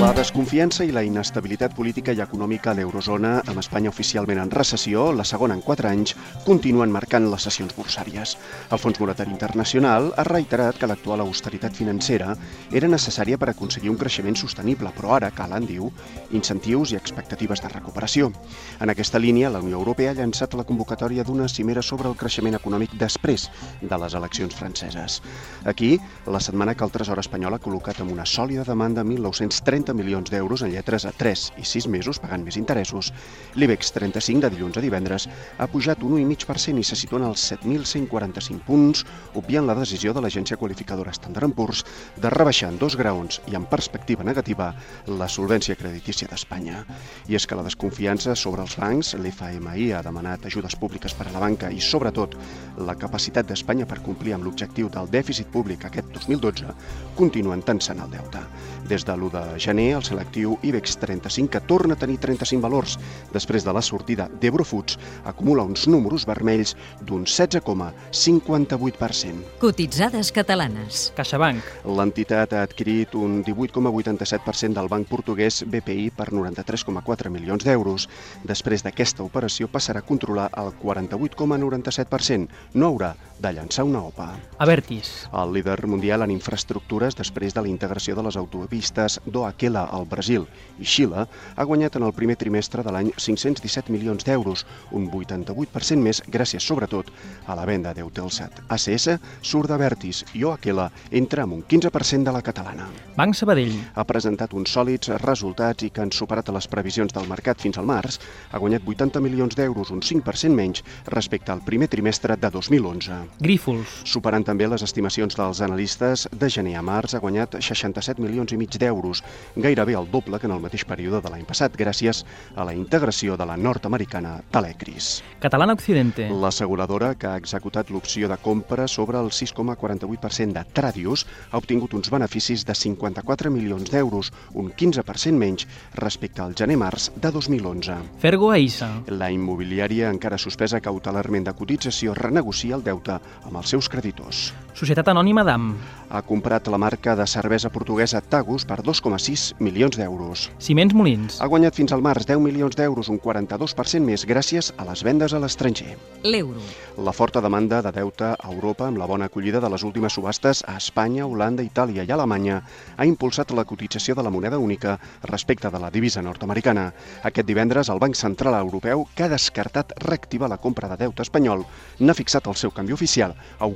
La desconfiança i la inestabilitat política i econòmica a l'eurozona, amb Espanya oficialment en recessió, la segona en quatre anys, continuen marcant les sessions bursàries. El Fons Monetari Internacional ha reiterat que l'actual austeritat financera era necessària per aconseguir un creixement sostenible, però ara calen, diu, incentius i expectatives de recuperació. En aquesta línia, la Unió Europea ha llançat la convocatòria d'una cimera sobre el creixement econòmic després de les eleccions franceses. Aquí, la setmana que el Tresor espanyol ha col·locat amb una sòlida demanda 1.930 40 milions d'euros en lletres a 3 i 6 mesos pagant més interessos. L'IBEX 35 de dilluns a divendres ha pujat un 1,5% i se situa en els 7.145 punts, obviant la decisió de l'agència qualificadora Standard Poor's de rebaixar en dos graons i en perspectiva negativa la solvència creditícia d'Espanya. I és que la desconfiança sobre els bancs, l'FMI ha demanat ajudes públiques per a la banca i, sobretot, la capacitat d'Espanya per complir amb l'objectiu del dèficit públic aquest 2012 continuen tensant el deute. Des de l'1 de gener gener, el selectiu IBEX 35, que torna a tenir 35 valors després de la sortida d'Ebrofoods, acumula uns números vermells d'un 16,58%. Cotitzades catalanes. CaixaBank. L'entitat ha adquirit un 18,87% del banc portuguès BPI per 93,4 milions d'euros. Després d'aquesta operació passarà a controlar el 48,97%. No haurà de llançar una OPA. Avertis. El líder mundial en infraestructures després de la integració de les autopistes d'Oaquel Venezuela, al Brasil i Xile, ha guanyat en el primer trimestre de l'any 517 milions d'euros, un 88% més gràcies sobretot a la venda d'Eutelsat. ACS surt de Vertis i Oaquela entra amb un 15% de la catalana. Banc Sabadell ha presentat uns sòlids resultats i que han superat les previsions del mercat fins al març, ha guanyat 80 milions d'euros, un 5% menys respecte al primer trimestre de 2011. Grífols. Superant també les estimacions dels analistes, de gener a març ha guanyat 67 milions i mig d'euros, gairebé el doble que en el mateix període de l'any passat, gràcies a la integració de la nord-americana Telecris. Catalana Occidente. L'asseguradora, que ha executat l'opció de compra sobre el 6,48% de Tradius, ha obtingut uns beneficis de 54 milions d'euros, un 15% menys respecte al gener-març de 2011. Fergo Aissa. La immobiliària, encara suspesa cautelarment de cotització, renegocia el deute amb els seus creditors. Societat Anònima DAM. Ha comprat la marca de cervesa portuguesa Tagus per 2,6 6 milions d'euros. Ciments Molins. Ha guanyat fins al març 10 milions d'euros, un 42% més gràcies a les vendes a l'estranger. L'euro. La forta demanda de deute a Europa amb la bona acollida de les últimes subhastes a Espanya, Holanda, Itàlia i Alemanya ha impulsat la cotització de la moneda única respecte de la divisa nord-americana. Aquest divendres el Banc Central Europeu, que ha descartat reactivar la compra de deute espanyol, n'ha fixat el seu canvi oficial a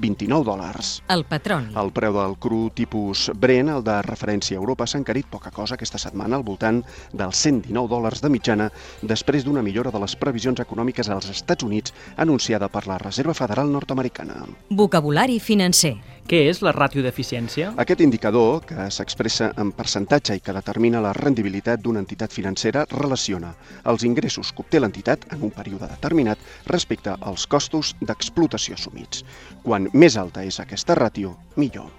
1,3229 dòlars. El petroli. El preu del cru tipus Brent, el de referència a Europa s'ha encarit poca cosa aquesta setmana al voltant dels 119 dòlars de mitjana després d'una millora de les previsions econòmiques als Estats Units anunciada per la Reserva Federal Nord-Americana. Vocabulari financer. Què és la ràtio d'eficiència? Aquest indicador, que s'expressa en percentatge i que determina la rendibilitat d'una entitat financera, relaciona els ingressos que obté l'entitat en un període determinat respecte als costos d'explotació assumits. Quan més alta és aquesta ràtio, millor.